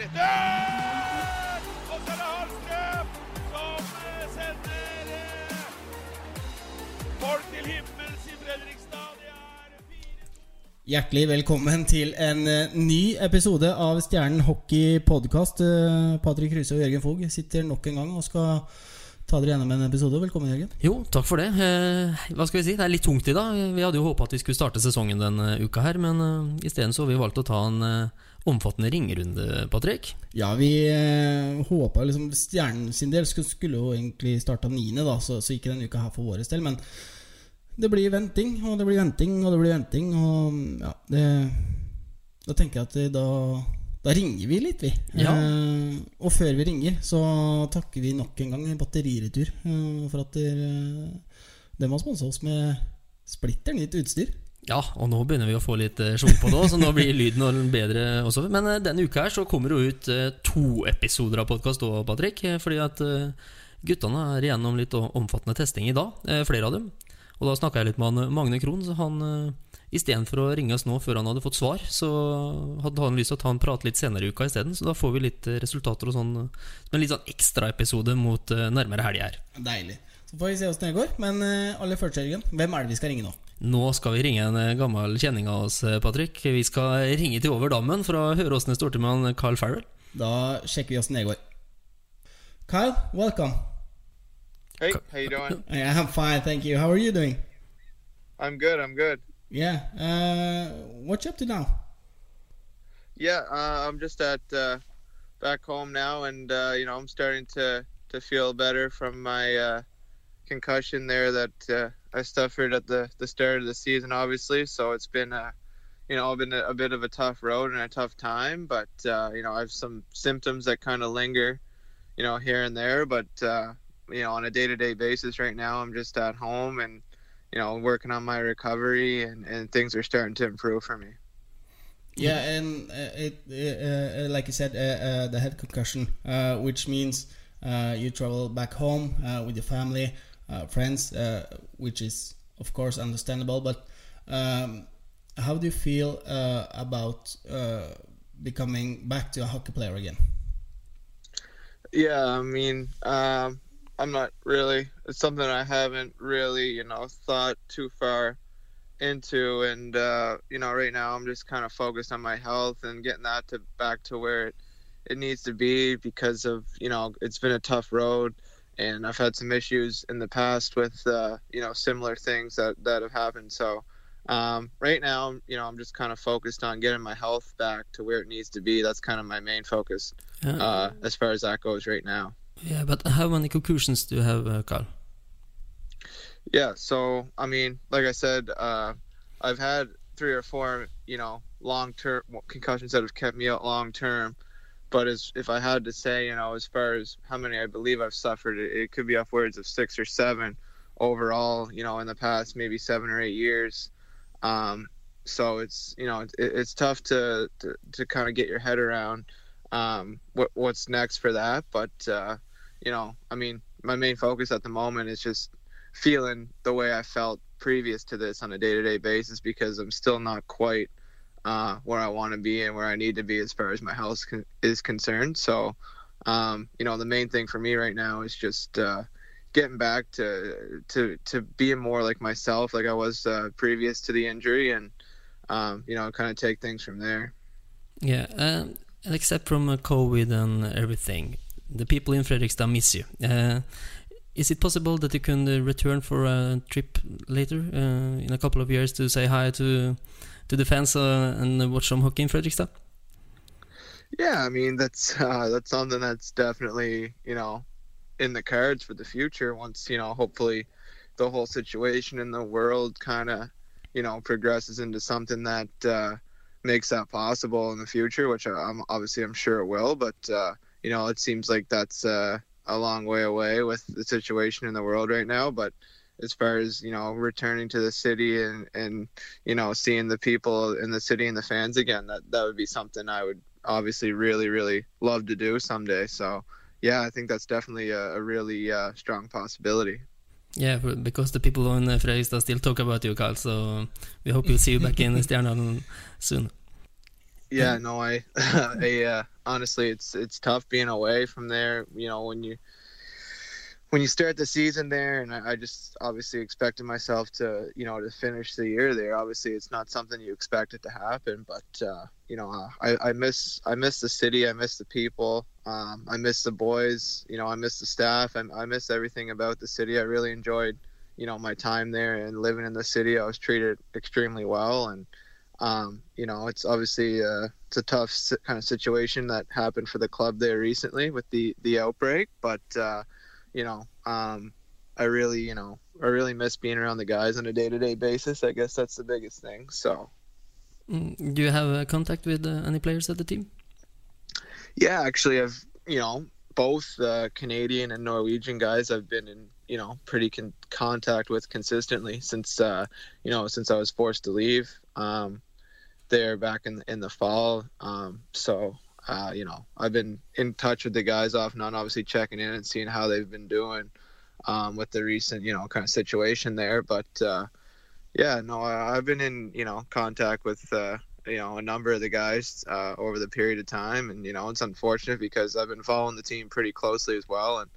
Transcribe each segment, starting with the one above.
Dør! Og så er det Hallstrøm som eh, sender eh, folk til himmels i Fredrikstad. Det er 4-2. Hjertelig velkommen til en eh, ny episode av Stjernen hockey podkast. Patrick Kruse og Jørgen Fogh sitter nok en gang og skal ta dere gjennom en episode. Velkommen, Jørgen. Jo, takk for det. Eh, hva skal vi si? Det er litt tungt i dag. Vi hadde jo håpa at vi skulle starte sesongen denne uka her, men uh, isteden så har vi valgt å ta en eh, omfattende ringerunde, Patrick. Ja, vi uh, håpa liksom Stjernen sin del skulle, skulle jo egentlig starta niende, da, så, så ikke denne uka her for vår del. Men det blir venting, og det blir venting, og det blir venting, og ja det, Da tenker jeg at da da ringer vi litt, vi. Ja. Eh, og før vi ringer, så takker vi nok en gang Batteriretur eh, for at dere, de har sponsa oss med splitter nytt utstyr. Ja, og nå begynner vi å få litt sjung på det òg, så nå blir lyden bedre også. Men eh, denne uka her så kommer det jo ut eh, to episoder av podkast òg, Patrick. eh, Fordi at eh, guttene er igjennom litt omfattende testing i dag, eh, flere av dem. Og da snakka jeg litt med han, Magne Krohn, så han eh, Istedenfor å ringe oss nå før han hadde fått svar, så hadde han lyst til å ta en prat litt senere i uka isteden. Så da får vi litt eh, resultater og sånn. eh, Som en litt sånn ekstraepisode mot eh, nærmere helg her. Deilig. Så får vi se åssen det går. Men eh, aller først, Jørgen, hvem er det vi skal ringe nå? Nå skal vi ringe en eh, gammel kjenning av oss, eh, Patrick. Vi skal ringe til over dammen for å høre åssen det står til med Carl Farrell. Da sjekker vi åssen det går. Kyle, welcome. Hey, how you doing? I'm fine, thank you. How are you doing? I'm good. I'm good. Yeah. Uh, what you up to now? Yeah, uh, I'm just at uh, back home now, and uh, you know I'm starting to to feel better from my uh, concussion there that uh, I suffered at the the start of the season. Obviously, so it's been a you know been a, a bit of a tough road and a tough time, but uh, you know I have some symptoms that kind of linger, you know here and there, but uh, you know on a day to day basis right now I'm just at home and you know working on my recovery and and things are starting to improve for me. Yeah, and uh, it, uh, uh, like you said, the head concussion, which means you travel back home with your family, friends, uh, which is of course understandable. But um, how do you feel uh, about uh, becoming back to a hockey player again? Yeah, I mean, um, I'm not really. It's something I haven't really, you know, thought too far into, and uh, you know, right now I'm just kind of focused on my health and getting that to back to where it, it needs to be because of you know it's been a tough road, and I've had some issues in the past with uh, you know similar things that that have happened. So. Um, right now, you know, I'm just kind of focused on getting my health back to where it needs to be. That's kind of my main focus uh, as far as that goes right now. yeah, but how many concussions do you have, uh, Carl? Yeah, so I mean, like I said, uh, I've had three or four, you know, long term concussions that have kept me out long term. But as if I had to say, you know, as far as how many I believe I've suffered, it, it could be upwards of six or seven overall. You know, in the past maybe seven or eight years. Um, so it's you know it, it's tough to to, to kind of get your head around um, what what's next for that. But uh, you know, I mean, my main focus at the moment is just feeling the way I felt previous to this on a day to day basis because I'm still not quite uh, where I want to be and where I need to be as far as my health is concerned. So, um, you know, the main thing for me right now is just uh, getting back to to to being more like myself, like I was uh, previous to the injury, and um, you know, kind of take things from there. Yeah, um, except from uh, COVID and everything, the people in Fredrikstad miss you. Uh, is it possible that you can uh, return for a trip later uh, in a couple of years to say hi to to the fans uh, and watch some hockey in Fredrikstad? Yeah, I mean that's uh, that's something that's definitely you know in the cards for the future. Once you know, hopefully, the whole situation in the world kind of you know progresses into something that uh, makes that possible in the future, which I'm obviously I'm sure it will. But uh, you know, it seems like that's uh, a long way away with the situation in the world right now. But as far as you know, returning to the city and and you know seeing the people in the city and the fans again, that that would be something I would obviously really really love to do someday. So yeah, I think that's definitely a, a really uh, strong possibility. Yeah, because the people in Fredrikstad still talk about you, Carl. So we hope we'll see you back in Stjernan soon. yeah, no, I, I uh, honestly, it's it's tough being away from there. You know, when you when you start the season there, and I, I just obviously expected myself to, you know, to finish the year there. Obviously, it's not something you expect it to happen, but uh, you know, uh, I, I miss I miss the city, I miss the people, um, I miss the boys, you know, I miss the staff, and I miss everything about the city. I really enjoyed, you know, my time there and living in the city. I was treated extremely well, and um, you know, it's obviously uh, it's a tough kind of situation that happened for the club there recently with the the outbreak, but. You know, um, I really, you know, I really miss being around the guys on a day to day basis. I guess that's the biggest thing. So, Mm, Do you have uh, contact with uh, any players at the team? yeah, actually, I've, you know, both uh, Canadian and Norwegian guys I've been in, you know, pretty con- contact with consistently since, uh, you know, since I was forced to leave um, there back in in the fall. Um, so, uh, you know, I've been in touch with the guys off and on, obviously checking in and seeing how they've been doing um, with the recent, you know, kind of situation there. But uh, yeah, no, I, I've been in, you know, contact with, uh, you know, a number of the guys uh, over the period of time, and you know, it's unfortunate because I've been following the team pretty closely as well, and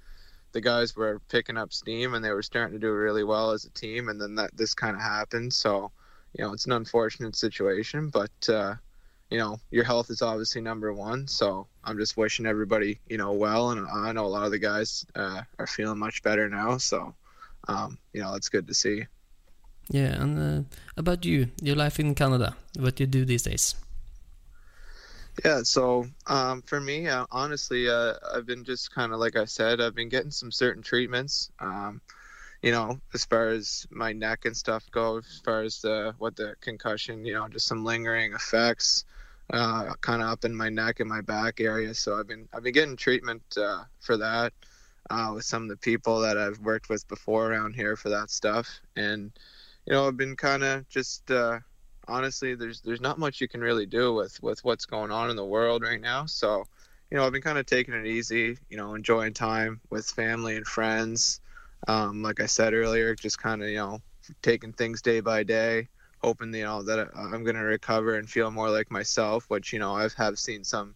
the guys were picking up steam and they were starting to do really well as a team, and then that this kind of happened. So, you know, it's an unfortunate situation, but. You know, your health is obviously number one. So I'm just wishing everybody, you know, well. And I know a lot of the guys uh, are feeling much better now. So, um, you know, it's good to see. Yeah, and uh, about you, your life in Canada, what you do these days? Yeah. So um, for me, uh, honestly, uh, I've been just kind of like I said, I've been getting some certain treatments. Um, you know, as far as my neck and stuff go, as far as the what the concussion, you know, just some lingering effects, uh, kind of up in my neck and my back area. So I've been I've been getting treatment uh, for that uh, with some of the people that I've worked with before around here for that stuff, and you know, I've been kind of just uh, honestly, there's there's not much you can really do with with what's going on in the world right now. So, you know, I've been kind of taking it easy, you know, enjoying time with family and friends. Um, like I said earlier, just kind of you know taking things day by day, hoping you know that I'm going to recover and feel more like myself. Which you know I've have seen some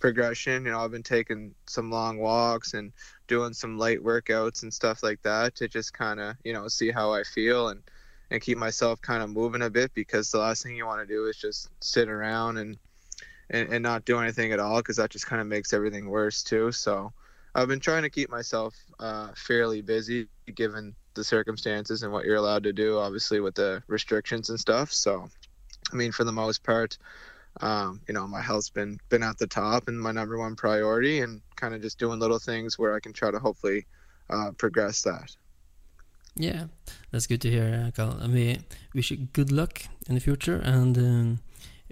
progression. You know, I've been taking some long walks and doing some light workouts and stuff like that to just kind of you know see how I feel and and keep myself kind of moving a bit because the last thing you want to do is just sit around and and, and not do anything at all because that just kind of makes everything worse too. So I've been trying to keep myself uh, fairly busy given the circumstances and what you're allowed to do, obviously with the restrictions and stuff. So, I mean, for the most part, um, you know, my health's been been at the top and my number one priority, and kind of just doing little things where I can try to hopefully uh, progress that. Yeah, that's good to hear, Carl. And we wish you good luck in the future, and um,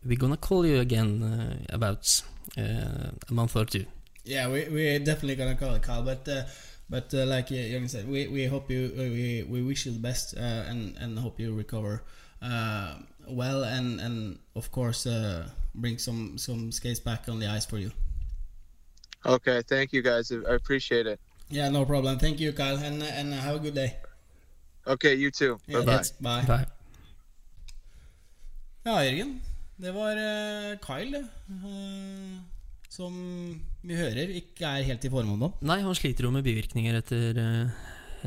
we're gonna call you again uh, about uh, a month or two. Yeah, we we're definitely gonna call it Carl, but uh, but uh, like Jørgen said, we, we hope you we, we wish you the best uh, and and hope you recover uh, well and and of course uh, bring some some skates back on the ice for you. Okay, thank you guys. I appreciate it. Yeah, no problem. Thank you, Kyle, and and have a good day. Okay, you too. Bye Yeah, bye. bye. Bye. Ja, Jørgen. Det var uh, Kyle, det. Eh, som vi hører ikke er helt i form om dagen. Nei, han sliter jo med bivirkninger etter eh,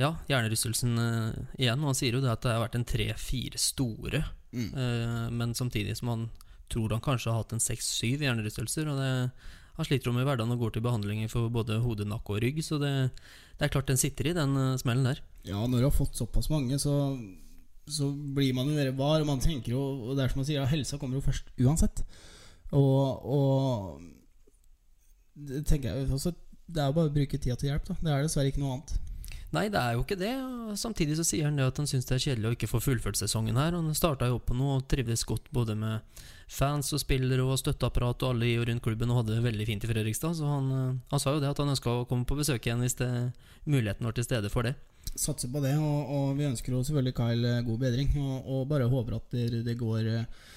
ja, hjernerystelsen eh, igjen. Og han sier jo det at det har vært en tre-fire store, Mm. eh, men samtidig som han tror han kanskje har hatt en seks-syv hjernerystelser. Og det, han sliter jo med hverdagen og går til behandlinger for både hode, nakke og rygg, så det, det er klart den sitter i, den smellen der. Ja, når du har fått såpass mange, så, så blir man jo mer var. Og man tenker jo, og det er som man sier, ja, helsa kommer jo først uansett. Og, og det tenker jeg også Det er jo bare å bruke tida til hjelp, da. Det er dessverre ikke noe annet. Nei, det er jo ikke det. Samtidig så sier han det at han syns det er kjedelig å ikke få fullført sesongen her. Han starta jo opp på noe og trivdes godt både med fans og spillere og støtteapparat og alle i og rundt klubben og hadde det veldig fint i Fredrikstad. Så han, eh, han sa jo det at han ønska å komme på besøk igjen hvis det, muligheten var til stede for det. Satser på det, og, og vi ønsker jo selvfølgelig Kyle eh, god bedring. Og, og bare håper at det, det går, eh,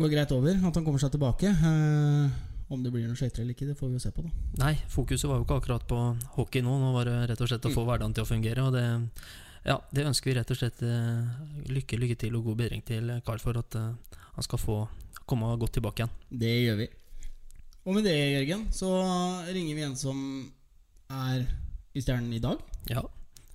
går greit over. At han kommer seg tilbake. Eh, om det blir noen skøyter eller ikke, det får vi jo se på, da. Nei, fokuset var jo ikke akkurat på hockey nå. Nå var det rett og slett å få hverdagen til å fungere. Og det, ja, det ønsker vi rett og slett eh, lykke, lykke til og god bedring til Carl for at eh, han skal få komme godt tilbake igjen. Det gjør vi. Og med det, Jørgen, så ringer vi en som er i Stjernen i dag. Ja.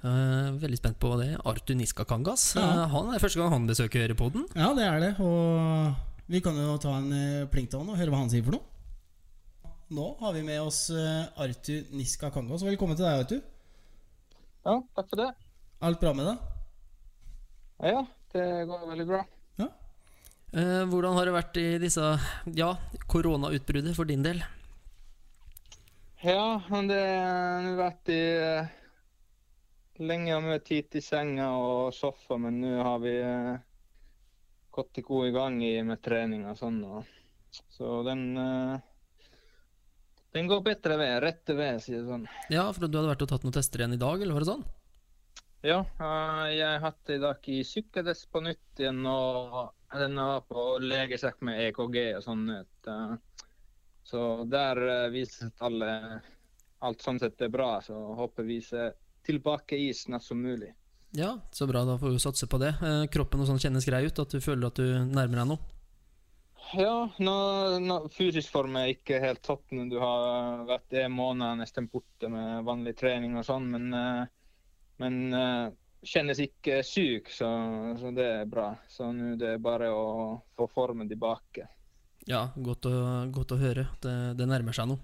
Uh, veldig spent på det. Artu Niskakangas. Ja. Uh, han er første gang han besøker podden. Ja, det er det. Og vi kan jo ta en plink til han og høre hva han sier for noe. Nå har vi med oss Arthur Niska Kangos. Velkommen til deg, Arthur. Ja, takk for det. Alt bra med deg? Ja, det går veldig bra. Ja. Eh, hvordan har det vært i disse ja, koronautbruddet for din del? Ja, men det har vært i eh, lenge mye tid i senga og sofa, men nå har vi eh, gått i god i gang i, med trening og sånn. Og, så den eh, Den går bedre ved. Rette ved, sier jeg sånn. Ja, for du hadde vært og tatt noen tester igjen i dag, eller var det sånn? Ja, eh, jeg har hatt i dag i sykkeltest på nytt igjen, og den var på legesekk med EKG og sånn. eh, Så der uh, viser alle, alt sånn sett er bra, så håper vi ser tilbake i snart som mulig. Ja, så bra. Da får vi satse på det. Eh, kroppen og sånn kjennes grei ut? At du føler at du nærmer deg noe? Ja, nå, nå, fysisk form er ikke helt topp du har vært en måned nesten borte med vanlig trening og sånn, men, eh, men eh, kjennes ikke syk, så, så det er bra. Så nå det er bare å få formen tilbake. Ja, godt å, godt å høre. Det, det nærmer seg noe.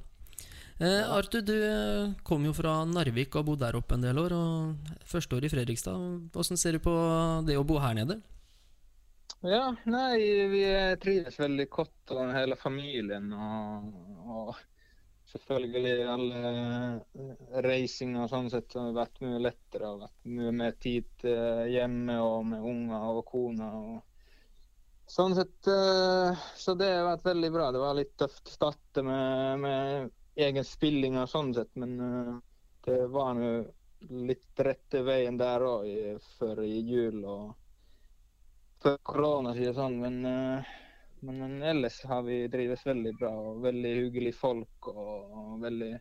Eh, Arthur, du eh, kom jo fra Narvik og har bodd der oppe en del år. og Første år i Fredrikstad. Hvordan ser du på det å bo her nede? Ja, nei, vi trives veldig godt, og hele familien. Og, og selvfølgelig alle reisinger og sånn sett har vært mye lettere. og vært mye mer tid eh, hjemme og med unger og kona. og Sånn sett, eh, så det har vært veldig bra. Det var litt tøft å starte med, med egen spilling og sånn sett, men eh, det var nå litt rette veien der òg før jul og før korona, sier sånn. Men, men ellers har vi drives veldig bra og veldig hyggelige folk. Og, veldig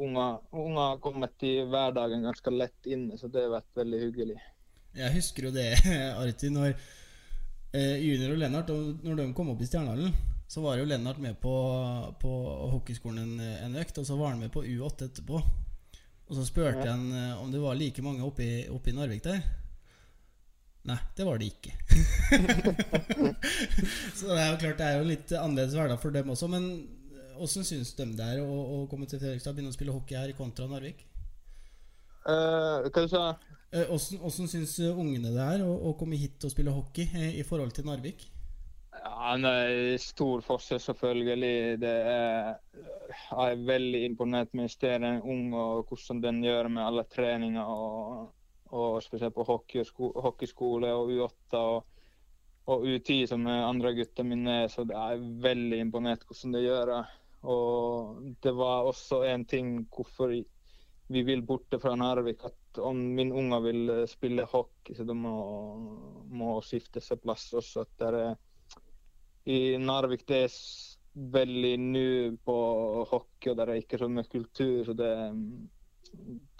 Unger unger har kommet i hverdagen ganske lett inne, så det har vært veldig hyggelig. Jeg husker jo det, Arti, når eh, Junior og Lennart Når de kom opp i Stjernehallen, så var jo Lennart med på, på hockeyskolen en, en økt, og så var han med på U8 etterpå. Og så spurte Ja. han eh, om det var like mange oppe i, oppe i Narvik der. Nei, det var det ikke. så det er jo klart det er jo litt annerledes hverdag for dem også. Men åssen syns de det er å, å komme til Fredrikstad og begynne å spille hockey her kontra Narvik? Uh, hva du sa du? Åssen syns eh, ungene det er å, å komme hit og spille hockey eh, i forhold til Narvik? Ja, nei, Stor forskjell, selvfølgelig. Det er, jeg er veldig imponert med stedet ung og hvordan den gjør med alle treninger. Og, og spesielt på hockeysko hockeyskole og U8 og, og U10, som andre gutta mine er. Så det er veldig imponert hvordan de gjør det. Og det var også en ting hvorfor vi vil borte fra Narvik. At om min unger vil spille hockey, så de må, må skifte seg plass også. At det er i Narvik det er veldig ny på hockey, og det er ikke så mye kultur. så det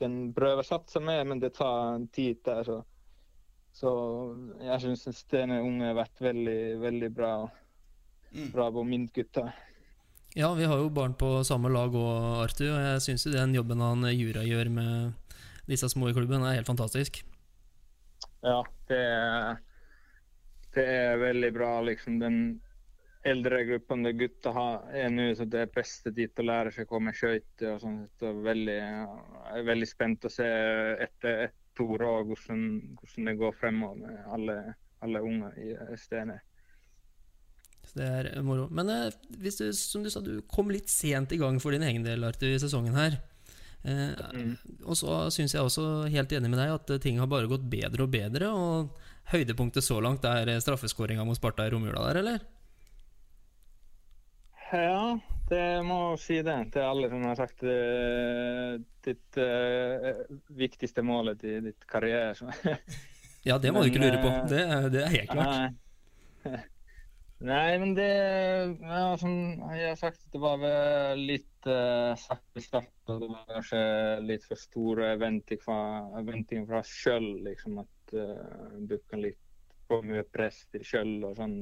Den prøver å satse med, men det tar en tid der. Så, så jeg syns Stene Unge har vært veldig, veldig bra, Mm. bra på min gutter. Ja, vi har jo barn på samme lag òg, Arthur. Og jeg syns jo den jobben han Jura gjør med disse små i klubben, er helt fantastisk. Ja, det er, det er veldig bra. liksom Den eldre gruppen der gutta har, er nå, så det er beste tid til å lære seg å komme skøyter. sånn. Jeg er veldig spent å se etter ett år og hvordan, hvordan det går fremover med alle, alle unge i Stene. Så det er moro. Men eh, du, som du sa, du kom litt sent i gang for din egen del Arthur, i sesongen her. Eh, Mm. Og så syns jeg også, helt enig med deg, at ting har bare gått bedre og bedre. Og høydepunktet så langt er straffeskåringa mot Sparta i romjula der, eller? Ja, det må si det til alle som har sagt uh, ditt uh, viktigste målet i ditt karriere. så- Ja, det må du ikke lure på. eh, Det, det er helt klart. Nei. Nei, men det ja, Som jeg har sagt, det var vel litt uh, sakte start. Og det var kanskje litt for store venting fra, fra sjøl, liksom. At uh, du kan litt få mye press til sjøl og sånn.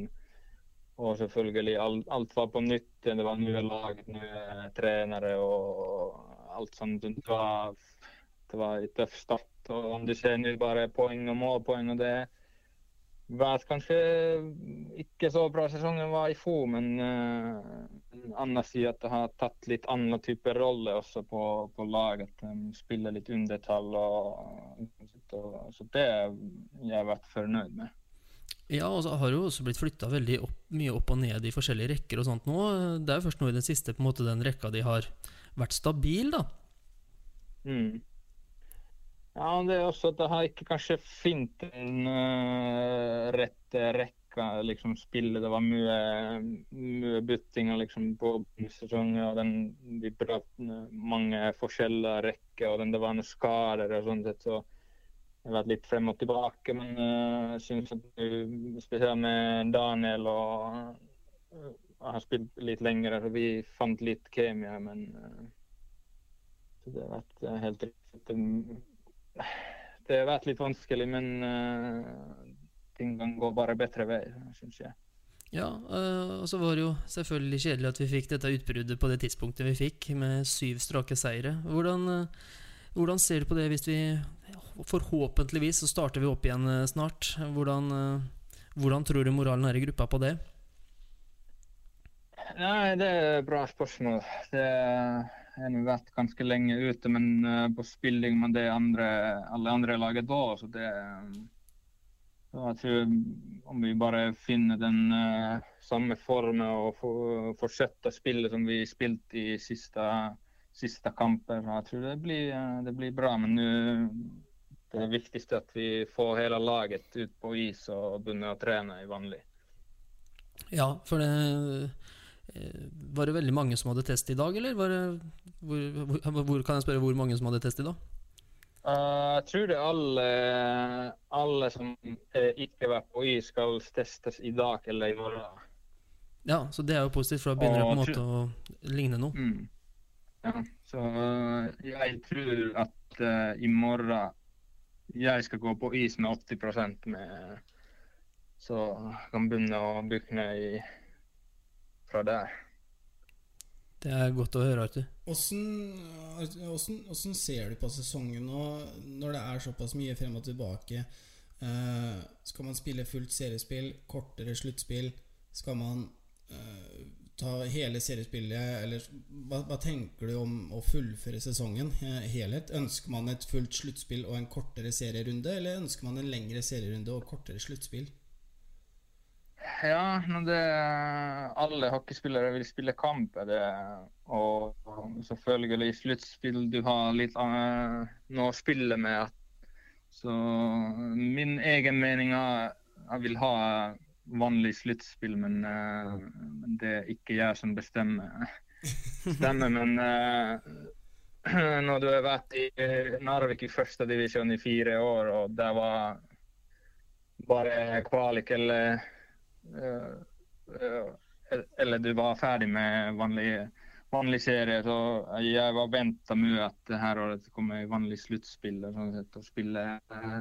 Og selvfølgelig alt, alt var på nytt. Det var nye lag, nye trenere og alt sånt. Det var, det var en tøff start. Og om du ser nå bare poeng og målpoeng og det var kanskje ikke så bra sesongen var i fjor, men uh, Anna sier at det har tatt litt annen type rolle også på, på laget. De spiller litt undertall. Og, og, så det har jeg vært fornøyd med. Ja, og så har jo også blitt flytta veldig opp, mye opp og ned i forskjellige rekker og sånt nå. Det er jo først nå i den siste på en måte den rekka de har vært stabil, da. Mm. Ja, det er også at jeg har ikke kanskje funnet den uh, rette rekka. liksom Spillet det var mye, mye byttinger liksom, på sesongen. og den, De prøvde mange forskjellige rekker, og den, det var noen skader og sånn sett. så har vært litt frem og tilbake, men uh, syns at du, spesielt med Daniel og uh, Jeg har spilt litt lenger, så vi fant litt kemia, men uh, det har vært uh, helt riktig. Det, det har vært litt vanskelig, men ting kan gå bare bedre vei, syns jeg. Ja, og så var det jo selvfølgelig kjedelig at vi fikk dette utbruddet på det tidspunktet vi fikk, med syv strake seire. Hvordan, hvordan ser du på det hvis vi forhåpentligvis så starter vi opp igjen eh, snart. Hvordan, eh, hvordan tror du moralen er i gruppa på det? Nei, Det er et bra spørsmål. Det har nå vært ganske lenge ute, men eh, på spilling med det andre, alle andre laget da, så det så jeg tror Om vi bare finner den uh, samme formen og for, fortsetter spillet som vi spilte i siste, siste kamper, jeg tror det blir, det blir bra. Men nå det er viktigst at vi får hele laget ut på is og begynner å trene i vanlig. Ja, for det eh, Var det veldig mange som hadde test i dag, eller? Det, hvor, hvor, kan jeg spørre hvor mange som hadde test i dag? Uh, jeg tror det er alle, alle som ikke var på is, skal testes i dag eller i morgen. Ja, så det er jo positivt, for da begynner det på en måte å ligne noe. Mm. Ja, så uh, jeg tror at uh, i morgen jeg skal gå på is med 80 med Så jeg kan begynne å bygge ned fra der. Det er godt å høre, Arthur. Hvordan ser du på sesongen nå, når det er såpass mye frem og tilbake? Uh, skal man spille fullt seriespill, kortere sluttspill? Skal man uh, ta hele seriespillet, eller hva, hva, tenker du om å fullføre sesongen eh, helhet? Ønsker man et fullt sluttspill og en kortere serierunde, eller ønsker man en lengre serierunde og kortere sluttspill? Ja, når det, alle hockeyspillere vil spille kamp, det, og, selvfølgelig sluttspill du har litt uh, noe å spille med. Så min egen mening er jeg vil ha vanlig sluttspill, men, uh, det er ikke jeg som bestemmer. Stemmer, men uh, når du har vært i Narvik i første divisjon i fire år, og det var bare kvalik eller uh, Eller du var ferdig med vanlig vanlig serie. Så jeg var venta mye at det her året kommer vanlig sluttspill sånn og spille,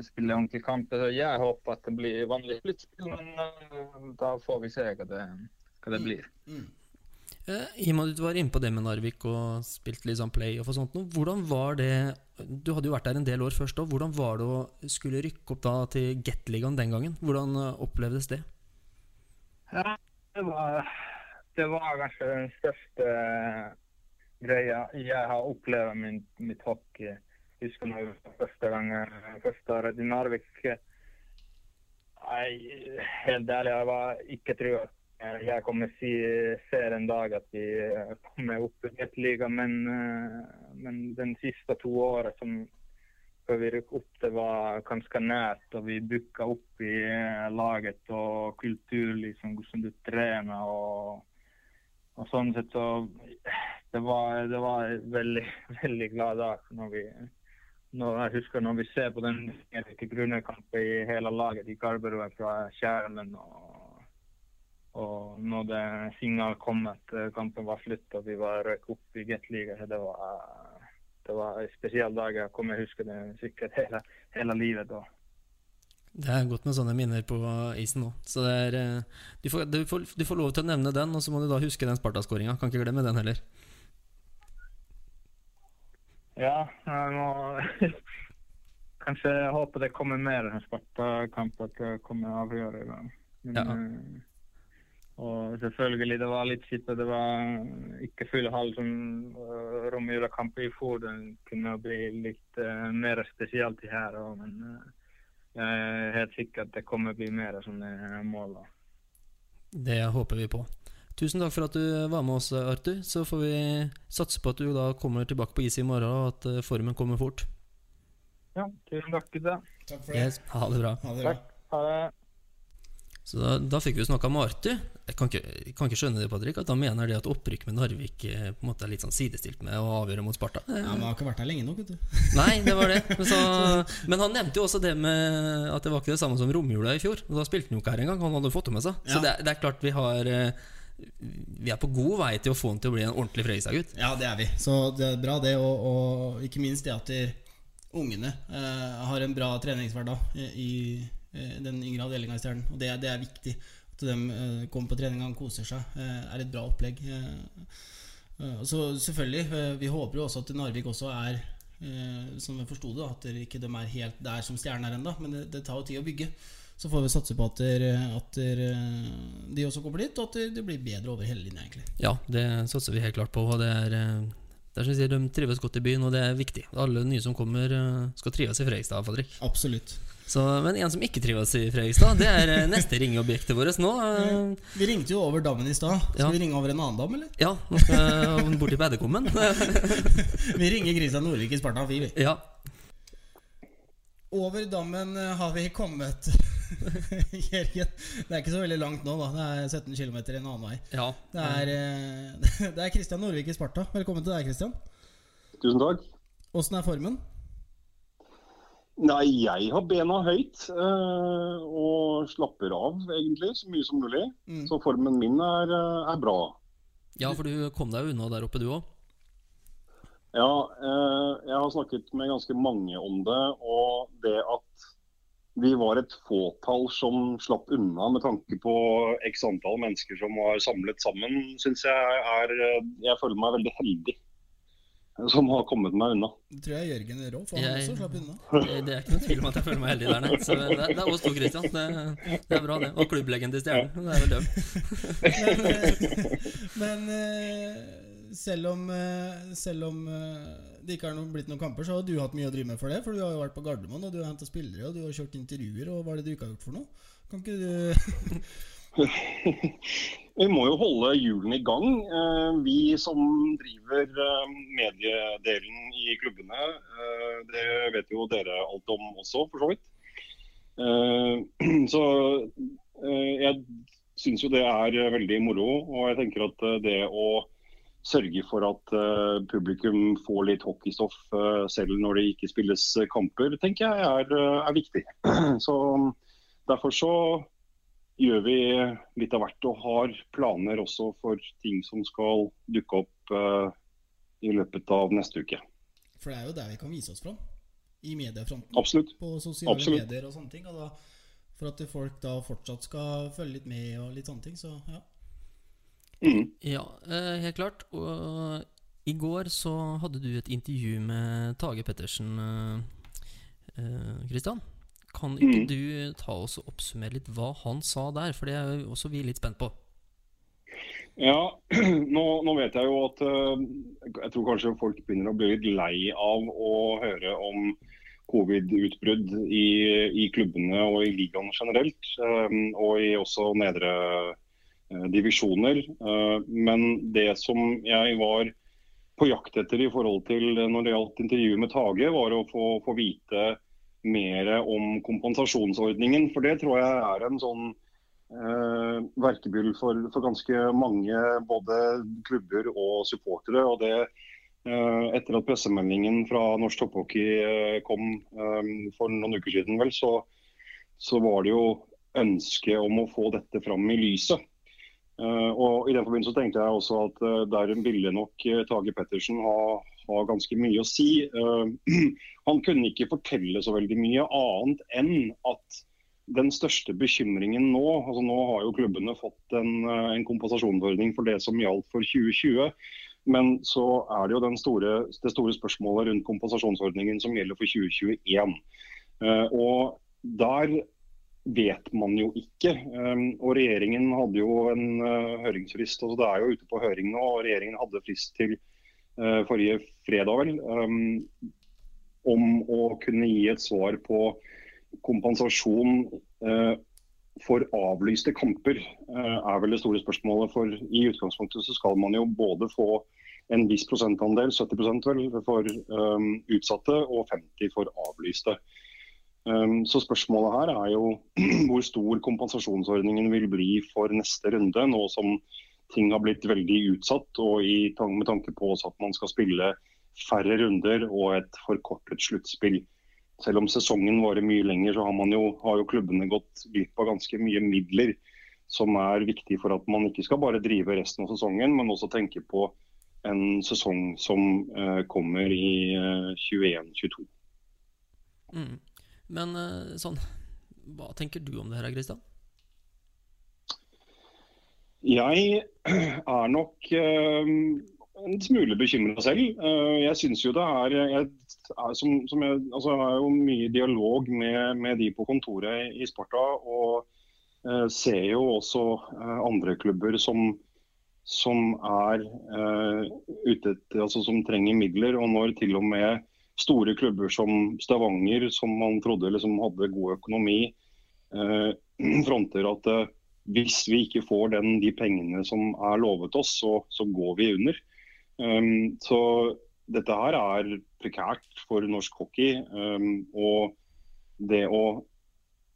spille ordentlig kamp. Så jeg håper at det blir vanlig sluttspill, men uh, da får vi se hva det, hva det blir. Mm. Mm. Eh, I og med at du var inne på det med Narvik og spilte litt sånn playoff og sånt, hvordan var det Du hadde jo vært der en del år først òg. Hvordan var det å skulle rykke opp da til Gateligaen den gangen? Hvordan eh, opplevdes det? Ja, det var det var kanskje den største greia jeg har opplevd med mitt hockey. Jeg husker når første gang første året i Narvik. Jeg, helt ærlig, jeg var ikke trua jeg kommer si, ser en dag at vi kommer opp i et liga, men, men den siste to årene som før vi rykket opp, det var ganske nært. Og vi booka opp i laget og kultur, liksom, hvordan du trener. og og sånn sett så Det var, det var veldig, veldig glad dag når vi når jeg husker når vi ser på den grunnekampen i hele laget i Garberud fra Kjærlen. Og, og når det signal kom at kampen var slutt og vi var røk opp i Gateliga, det det var en spesiell dag. Jeg kommer til å huske det sikkert hele, hele livet da. Det er godt med sånne minner på isen nå. Så det er, eh, du, får, du, får, du får lov til å nevne den, og så må du da huske den Sparta-skåringa. Kan ikke glemme den heller. Ja, jeg må kanskje håpe det kommer mer Sparta-kamp, at det kommer avgjørende. Men, Ja. eh, og selvfølgelig, det var litt kjipt at det var ikke full hall som uh, Romjula-kamp i fjor. Den kunne bli litt uh, mer spesielt i her òg, men eh, jeg er helt sikker at det kommer bli mer sånne mål. da. Det håper vi på. Tusen takk for at du var med oss, Arthur. Så får vi satse på at du da kommer tilbake på is i morgen, og at eh, formen kommer fort. Ja, tusen takk, gutta. Takk for det. Yes, ha det bra. Ha det bra. Takk. Ha det. Så da, da fikk vi snakka med Arthur. Jeg kan ikke, jeg kan ikke skjønne det, Patrick, at han mener det at opprykk med Narvik eh, på en måte er litt sånn sidestilt med å avgjøre mot Sparta. Ja, men han har ikke vært her lenge nok, vet du. Nei, det var det. Men, så, men han nevnte jo også det med at det var ikke det samme som romjula i fjor. Og Da spilte han jo ikke her engang. Han hadde fått det med seg. Så Ja. det, det er klart vi har eh, Vi er på god vei til å få han til å bli en ordentlig Fredrikstad-gutt. Ja, det er vi. Så det er bra, det. Og, og ikke minst det at ungene eh, har en bra treningshverdag i, i den yngre avdelinga i Stjernen. Og det, det er viktig. At de eh, kommer på trening og koser seg. Det er et bra opplegg. Eh, eh, så selvfølgelig, eh, vi håper jo også at Narvik også er eh, som jeg forsto det, at dere ikke er helt der som Stjernen er ennå. Men det, det tar jo tid å bygge. Så får vi satse på at, der, at der, de også kommer dit, og at det, blir bedre over hele linja, egentlig. Ja, det satser vi helt klart på. Og det er, eh, det er som sier, De trives godt i byen, og det er viktig. Alle nye som kommer, eh, skal trives i Fredrikstad. Patrick. Absolutt. Så, men en som ikke trives i Fredrikstad, det er eh, neste ringeobjektet vårt nå. Vi ringte jo over dammen i stad. Skal Ja. vi ringe over en annen dam, eller? Ja, nå skal jeg bort til Beddekommen. Vi ringer Kristian Nordvik i Sparta 4, vi. Ja, Over dammen eh, har vi kommet. Jørgen. Det er ikke så veldig langt nå, da. Det er 17 km en annen vei. ja. Det er, eh, det er Christian Norvik i Sparta. Velkommen til deg, Christian. Tusen takk. Åssen er formen? Nei, jeg har bena høyt øh, og slapper av egentlig så mye som mulig. Mm. Så formen min er, eh, er bra. ja, for du kom deg unna der oppe, du òg. Ja, øh, jeg har snakket med ganske mange om det, og det at vi var et fåtall som slapp unna med tanke på x antall mennesker som var samlet sammen, syns jeg er Jeg føler meg veldig heldig som har kommet meg unna. Det tror jeg Jørgen er òg, for han Jeg- også slapp unna. Det, er ikke noe tvil om at jeg føler meg heldig der, nei. Så det, det er oss to, Christian. Det, det er bra, det. Og klubbleggen til Stjernen. Det er vel dem. Men, eh, men eh, selv om, eh, selv om eh, det ikke har blitt noen kamper, så har du hatt mye å drive med for det. For du har jo vært på Gardermoen, og du har henta spillere, og du har kjørt intervjuer, og hva er det du ikke har gjort for noe? Kan ikke du Vi må jo holde hjulene i gang. Eh, Vi som driver mediedelen i klubbene, det vet jo dere alt om også, for så vidt. Så jeg syns jo det er veldig moro, og jeg tenker at det å sørge for at uh, publikum får litt hockeystoff uh, selv når det ikke spilles eh, kamper, tenker jeg er, er viktig. Så derfor så gjør vi litt av hvert og har planer også for ting som skal dukke opp uh, i løpet av neste uke. For det er jo der vi kan vise oss fram. I mediefronten. Absolutt. På sosiale Absolutt. medier og sånne ting. Og da, for at folk da fortsatt skal følge litt med og litt sånne ting. Så ja. Mm. Ja, eh, helt klart. Og i går så hadde du et intervju med Tage Pettersen, eh, eh, Kan ikke Mm. du ta oss og oppsummere litt hva han sa der? For det er jo også vi litt spent på. Ja, nå, nå vet jeg jo at Jeg tror kanskje folk begynner å bli litt lei av å høre om covid-utbrudd i, i klubbene og i ligaen generelt. og i også nedre divisjoner. Eh, men det som jeg var på jakt etter i forhold til eh, når det gjaldt intervjuet med Tage, var å få, få vite mer om kompensasjonsordningen. For det tror jeg er en sånn eh, verkebyll for, for ganske mange både klubber og supportere. og det eh, Etter at pressemeldingen fra Norsk Topphockey eh, kom eh, for noen uker siden, vel, så, så var det jo ønske om å få dette fram i lyset. Eh, og I den forbindelse tenkte jeg også at uh, der ville nok eh, Tage Pettersen ha, ha ganske mye å si. Eh, han kunne ikke fortelle så veldig mye annet enn at den største bekymringen nå altså Nå har jo klubbene fått en, eh, en kompensasjonsordning for det som gjaldt for 2020. Men så er det jo store, det store spørsmålet rundt kompensasjonsordningen som gjelder for 2021. Uh, og der vet man jo ikke. Um, og Regjeringen hadde jo en uh, høringsfrist, altså det er jo ute på høring nå. og Regjeringen hadde frist til uh, forrige fredag vel, um, om å kunne gi et svar på kompensasjon for avlyste kamper, er vel det store spørsmålet. For I utgangspunktet så skal man jo både få en viss prosentandel, 70 vel, for um, utsatte og 50 for avlyste. Um, så spørsmålet her er jo hvor stor kompensasjonsordningen vil bli for neste runde, nå som ting har blitt veldig utsatt, og i, med tanke på at man skal spille færre runder og et forkortet sluttspill. Selv om sesongen varer mye lenger, så har, jo, har jo klubbene gått glipp av ganske mye midler som er viktig for at man ikke skal bare drive resten av sesongen, men også tenke på en sesong som uh, kommer i uh, eh, 21-22. Mm. Men uh, sånn, hva tenker du om det her, Kristian? Jeg er nok en smule bekymra selv. jeg syns jo det er Jeg, er, som, som jeg, altså, jeg har jo mye dialog med, med, de på kontoret i Sparta. Og ser jo også andre klubber som som er ute etter, altså som trenger midler. Og når til og med store klubber som Stavanger, som man trodde liksom hadde god økonomi, eh, fronter at eh, hvis vi ikke får den, de pengene som er lovet oss, så, så går vi under. Um, så dette her er prekært for norsk hockey. Um, og det å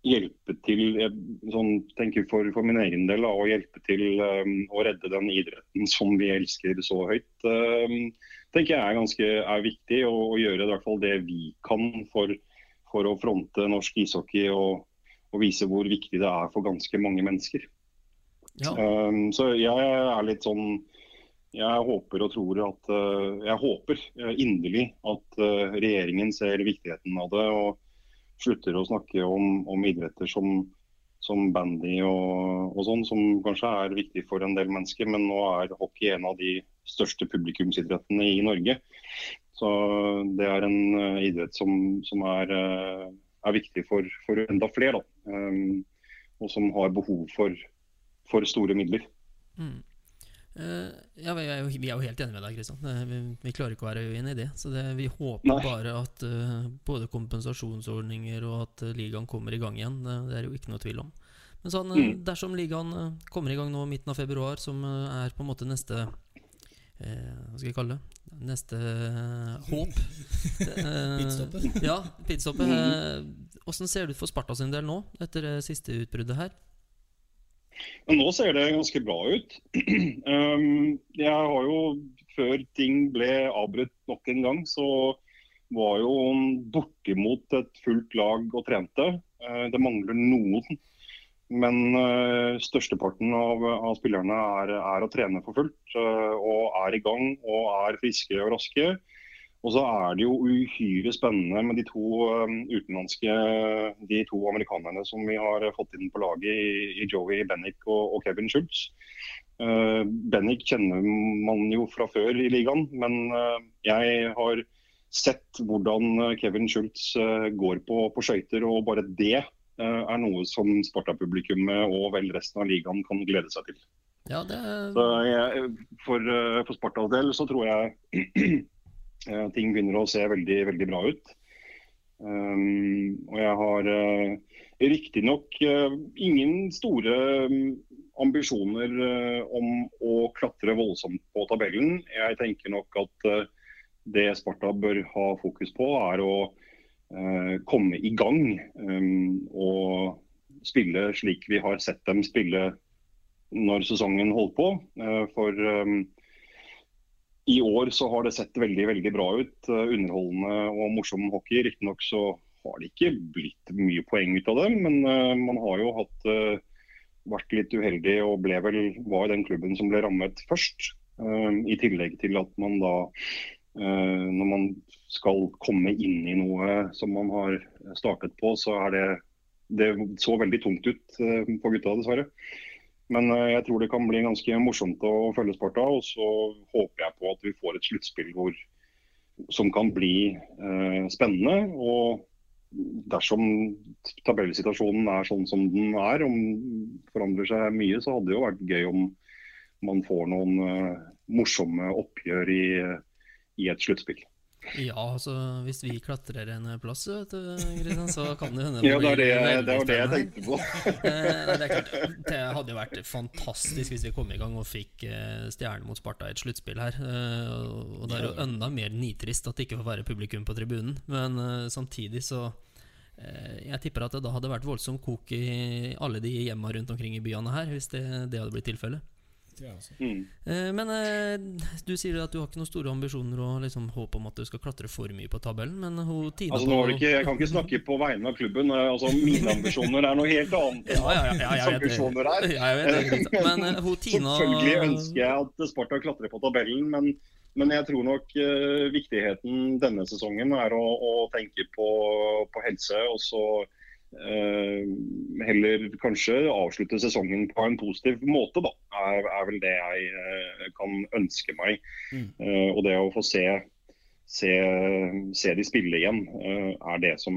hjelpe til jeg sånn, tenker for, for, min egen del å hjelpe til um, å redde den idretten som vi elsker så høyt. Um, tenker jeg er ganske er viktig å, å, gjøre i hvert fall det vi kan for, for å fronte norsk ishockey og, og, vise hvor viktig det er for ganske mange mennesker. Ja. Um, så jeg er litt sånn jeg håper og tror at uh, Jeg håper uh, inderlig at uh, regjeringen ser viktigheten av det. og slutter å snakke om, om idretter som, som bandy og, og, sånn, som kanskje er viktig for en del mennesker. Men nå er hockey en av de største publikumsidrettene i Norge. Så det er en uh, idrett som, som er, uh, er, viktig for, for enda flere. Um, og som har behov for, for store midler. Mm. Uh, ja, vi er, jo, vi er, jo, helt enige med deg, Kristian. Vi, vi, klarer ikke å være uenig i det. Så det, vi håper Nei. bare at uh, både kompensasjonsordninger og at uh, ligaen kommer i gang igjen. det er jo ikke noe tvil om. Men sånn, mm. dersom ligaen kommer i gang nå midten av februar, som er på en måte neste Hva skal vi kalle det? Neste håp. pitstoppet. ja, pitstoppet. Åssen ser det ut for Sparta sin del nå, etter det siste utbruddet her? Men nå ser det ganske bra ut. Um, jeg har jo, før ting ble avbrutt nok en gang, så var jo bortimot et fullt lag og trente. Uh, det mangler noen. Men uh, størsteparten av, av spillerne er, er, å trene for fullt. Uh, og er i gang og er friske og raske. Og så er det jo uhyre spennende med de to um, utenlandske, de to amerikanerne som vi har fått inn på laget i, Joey Bennick og, og Kevin Schultz. Uh, Bennick kjenner man jo fra før i ligaen, men uh, jeg har sett hvordan uh, Kevin Schultz går på, på skøyter, og bare det er noe som Sparta-publikummet og vel resten av ligaen kan glede seg til. Ja, det... så jeg, for, for Spartas del så tror jeg Eh, ting begynner å se veldig, veldig bra ut. Um, og jeg har uh, riktignok uh, ingen store um, ambisjoner uh, om å klatre voldsomt på tabellen. Jeg tenker nok at uh, det Sparta bør ha fokus på, er å komme i gang um, og spille slik vi har sett dem spille når sesongen holdt på. for um, i år så har det sett veldig veldig bra ut. Eh, underholdende og morsom hockey. Riktignok så har det ikke blitt mye poeng ut av det, men uh, man har jo hatt, uh, vært litt uheldig og ble vel, var den klubben som ble rammet først. I tillegg til at man da, når man skal komme inn i noe som man har startet på, så er det det så veldig tungt ut eh, på gutta, dessverre. Men eh, jeg tror det kan bli ganske morsomt å følge Sparta. Og så håper jeg på at vi får et sluttspill som kan bli eh, spennende. Og dersom tabellsituasjonen er sånn som den er, om forandrer seg mye, så hadde det jo vært gøy om man får noen eh, morsomme oppgjør i, i et sluttspill. Ja, altså hvis vi klatrer en plass, vet du, Christian, så kan det hende Ja, det var det, det, var det jeg tenkte på. Eh, det, klart, det hadde jo vært fantastisk hvis vi kom i gang og fikk eh, stjerne mot Sparta i et sluttspill her. Eh, og det er jo enda mer nitrist at det ikke får være publikum på tribunen. Men samtidig så Jeg tipper at det da hadde vært voldsom kok i alle de hjemma rundt omkring i byene her, hvis det, det hadde blitt tilfellet. Tror jeg også. Mm. Eh, men eh, du sier at du har ikke noen store ambisjoner og liksom håp om at du skal klatre for mye på tabellen, men hun Tina Altså, nå er ikke, jeg kan ikke snakke på vegne av klubben. eh, Altså, mine ambisjoner er noe helt annet enn Ja, ja, ja, ambisjoner er. Men hun Tina Selvfølgelig ønsker jeg at Sparta klatrer på tabellen, men, men jeg tror nok viktigheten denne sesongen er å, å tenke på, på helse. Og så heller kanskje avslutte sesongen på en positiv måte, da. Er, er vel det jeg eh, kan ønske meg. Mm. Eh, og det å få se Se, se de spille igjen, eh, er det som,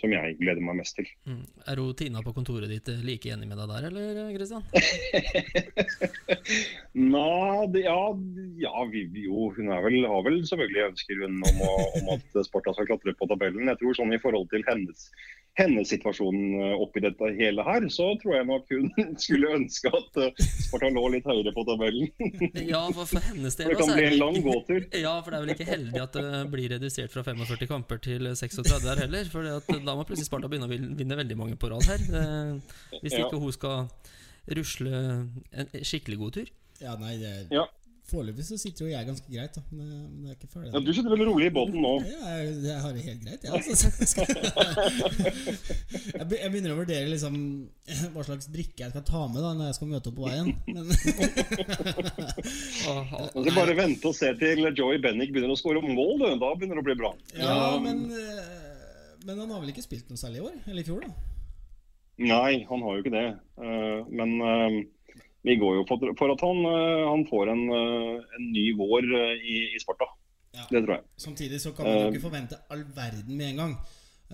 som jeg gleder meg mest til. Mm. Er hun Tina på kontoret ditt eh, like enig med deg der, eller Kristian? Nei, det, ja, ja vi, jo, hun vel, har vel selvfølgelig ønsker hun om, å, om at Sparta skal klatre på tabellen. Jeg tror sånn i forhold til hennes, hennes situasjon eh, oppi dette hele her, så tror jeg nok hun skulle ønske at eh, Sparta lå litt høyere på tabellen. Ja, for, for hennes del For det kan bli en lang gåtur. Ja, for det er vel ikke heldig at det blir redusert fra 45 kamper til 36 her heller. For da må plutselig Sparta begynne å vinne veldig mange på rad her. Hvis Hvis Ja. ikke hun skal rusle en skikkelig god tur. Ja, nei, det Ja. Foreløpig så sitter jo jeg ganske greit, da. Men, det- men det er ikke ferdig. Ja, du sitter veldig rolig i båten nå. Ja, jeg, jeg har det helt greit, jeg. Altså. Jeg, jeg begynner å vurdere liksom hva slags drikke jeg skal ta med da når jeg skal møte opp på veien. Men altså, bare vente og se til Joey Bennick begynner å skåre mål. du. Da begynner det å bli bra. ja, men, eh, men han har vel ikke spilt noe særlig i år? Eller i fjor, da? Nei, han har jo ikke det. Eh, Men eh, vi går jo for, for at han, eh, han får en, eh, en ny vår eh, i, i Sparta. Ja. Det tror jeg. Samtidig så kan man jo ikke forvente all verden med en gang.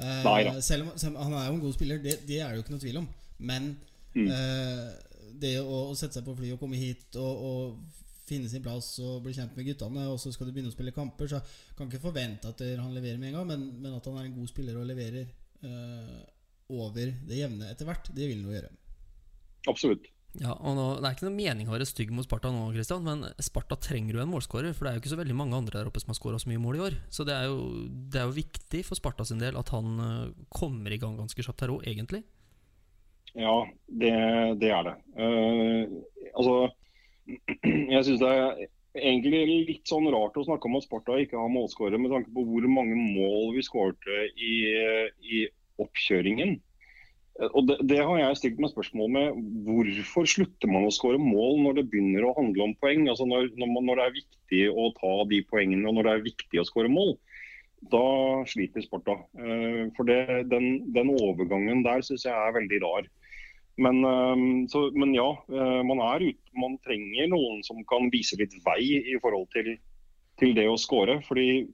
Nei, Neida. selv, om, selv om han er jo en god spiller, det, det er det jo ikke noe tvil om. Men Mm. eh, det å, å sette seg på fly og komme hit og, og finne sin plass og bli kjent med guttene, og så skal du begynne å spille kamper, så kan ikke forvente at han leverer med en gang, men, men at han er en god spiller og leverer eh, over det jevne etter hvert, det vil han jo gjøre. Absolutt. Ja, og nå, Det er ikke noe mening å være stygg mot Sparta nå, Kristian, men Sparta trenger jo en målskårer. For det er jo ikke så veldig mange andre der oppe som har skåra så mye mål i år. Så det er, jo, det er jo viktig for Sparta sin del at han eh, kommer i gang ganske kjapt her òg, egentlig. Ja, det, det er det. Uh, altså, jeg syns det er egentlig litt sånn rart å snakke om at Sparta ikke har målskårer, med tanke på hvor mange mål vi skårte i, i oppkjøringen. Eh, Og det, det har jeg stilt meg spørsmål med. Hvorfor slutter man å skåre mål når det begynner å handle om poeng? Altså når, når, man, når det er viktig å ta de poengene, og når det er viktig å skåre mål. Da sliter Sparta. Eh, For det, den, den overgangen der syns jeg er veldig rar. Men, eh, så, men ja, man, er ute. man trenger noen som kan vise litt vei i forhold til, til det å skåre. Fordi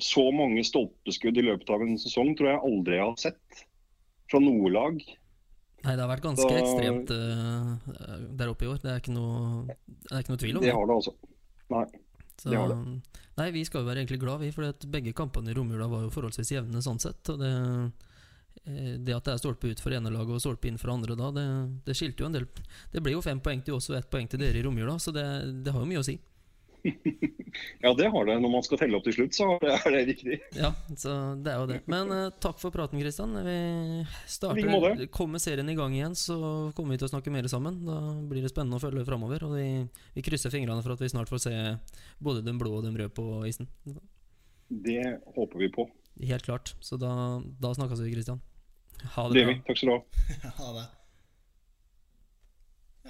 så mange stolpeskudd i løpet av en sesong tror jeg aldri jeg har sett fra noe lag. Nei, det har vært ganske Da- ekstremt uh, der oppe i år. Det er ikke noe, det er ikke noe tvil om Det det. har det altså. Nei. Så, det har nei, vi skal jo være egentlig glad, vi, for begge kampene i romjula var jo forholdsvis jevne sånn sett. Og det, eh, det at det er stolpe ut for ene laget og stolpe inn for andre da, det, det skilte jo en del. Det blir jo fem poeng til oss og ett poeng til dere i romjula, så det, det har jo mye å si. Ja, det har det. Når man skal telle opp til slutt, så er det, riktig. Ja, så det er jo det. Men uh, takk for praten, Kristian. Vi starter. Kommer serien i gang igjen, så kommer vi til å snakke mer sammen. Da blir det spennende å følge framover. Og vi, vi krysser fingrene for at vi snart får se både den blå og den røde på isen. Det håper vi på. Helt klart. Så da, da snakkes vi, Kristian. Ha Det det bra. Takk skal du ha. Ha det.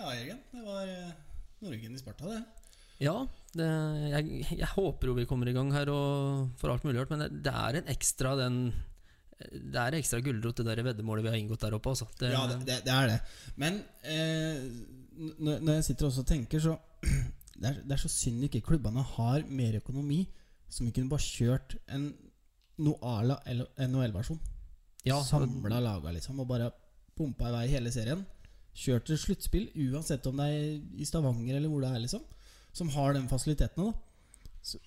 Ja, Jørgen. Det var eh, Norgen i Sparta, det. Ja, det, jeg, jeg håper jo vi kommer i gang her og får alt mulig men det, det er en ekstra den det er en ekstra gulrot, det der veddemålet vi har inngått der oppe. Altså. Det, Ja, det, er det. Men eh, når jeg sitter og tenker, så det er, det er så synd ikke klubbene har mer økonomi, som vi kunne bare kjørt en Noala NHL-versjon. ja, Samla laga, liksom, og bare pumpa i vei hele serien. Kjørt til sluttspill, uansett om det er i Stavanger eller hvor det er, liksom. Som har den fasilitetene, da. Så,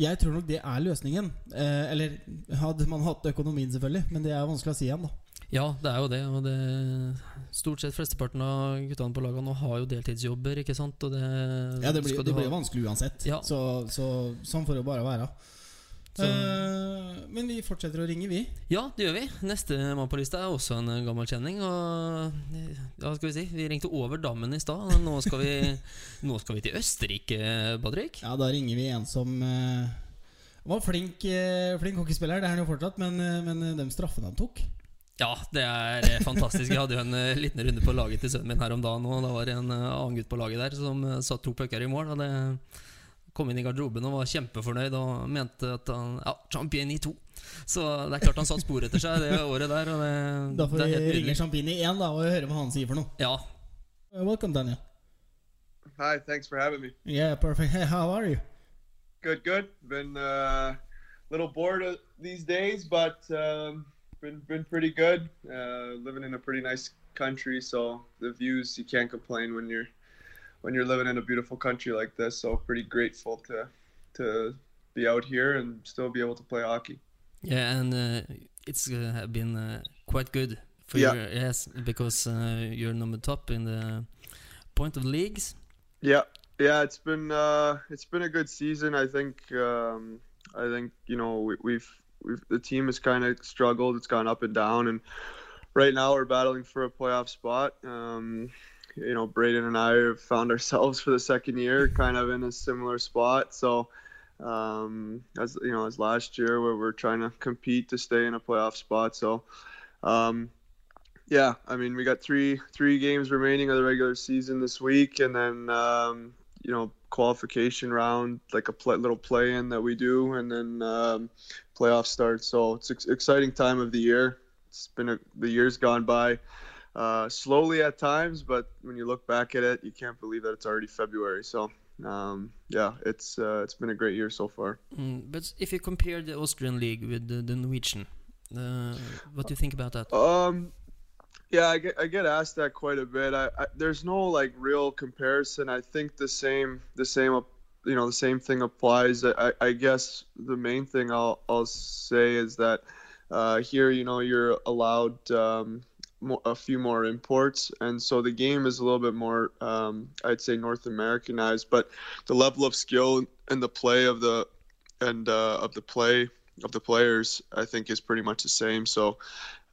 jeg tror nok det er løsningen. Eh, eller hadde man hatt økonomien, selvfølgelig, men det er vanskelig å si igjen, da. Ja, det er jo det. Og det stort sett flesteparten av guttene på laget nå har jo deltidsjobber, ikke sant. Det, Ja, det blir, det blir vanskelig uansett. Ja. Så, så sånn får det bare være. Eh, men vi fortsetter å ringe, vi. Ja, det gjør vi. Neste mann på lista er også en eh, gammel kjenning. Og ja, skal vi si Vi ringte over dammen i stad. Nå, skal vi- nå skal vi til Østerrike, Patrick. Ja, da ringer vi en som uh, var flink, uh, flink hockeyspiller. Det er han jo fortsatt, men, eh, men eh, de straffene han tok Ja, det er eh, fantastisk. Jeg hadde jo en eh, liten runde på laget til sønnen min her om dagen. Og da var det en eh, annen gutt på laget der som eh, satt to pucker i mål. Og det kom inn i garderoben og var kjempefornøyd og mente at han Ja, champion i to. Så det er klart han satte spor etter seg det året der. Og det, Da får vi ringe Champagne i én da og høre hva han sier for noe. Ja, Uh, welcome, Daniel. Hi, thanks for having me. Yeah, perfect. Hey, how are you? Good, good. Been uh, a little bored these days, but um, been been pretty good. Uh, living in a pretty nice country, so the views you can't complain when you're when you're living in a beautiful country like this. So pretty grateful to to be out here and still be able to play hockey. yeah, and uh, it's uh, been uh, quite good for Yeah. you, yes, because uh, you're number top in the point of leagues. Yeah, yeah, it's been uh, it's been a good season. I think um, I think you know we, we've we've the team has kind of struggled. It's gone up and down, and right now we're battling for a playoff spot. Um, you know, Braden and I have found ourselves for the second year kind of in a similar spot. So. Um, as you know, as last year where we're trying to compete to stay in a playoff spot. So, um, yeah, I mean, we got three three games remaining of the regular season this week, and then um, you know qualification round, like a play, little play in that we do, and then um, playoff start. So it's ex- exciting time of the year. It's been a, the years gone by uh, slowly at times, but when you look back at it, you can't believe that it's already February. So um, yeah, it's uh, it's been a great year so far. Mm, but if you compare the Austrian league with the, the Norwegian, uh, what do you think about that? Um, yeah, I get I get asked that quite a bit. I, I there's no like real comparison. I think the same the same you know the same thing applies. I, I guess the main thing I'll I'll say is that uh, here you know you're allowed um, a few more imports, and so the game is a little bit more um, I'd say North Americanized, but the level of skill and the play of the and uh, of the play of the players I think is pretty much the same. So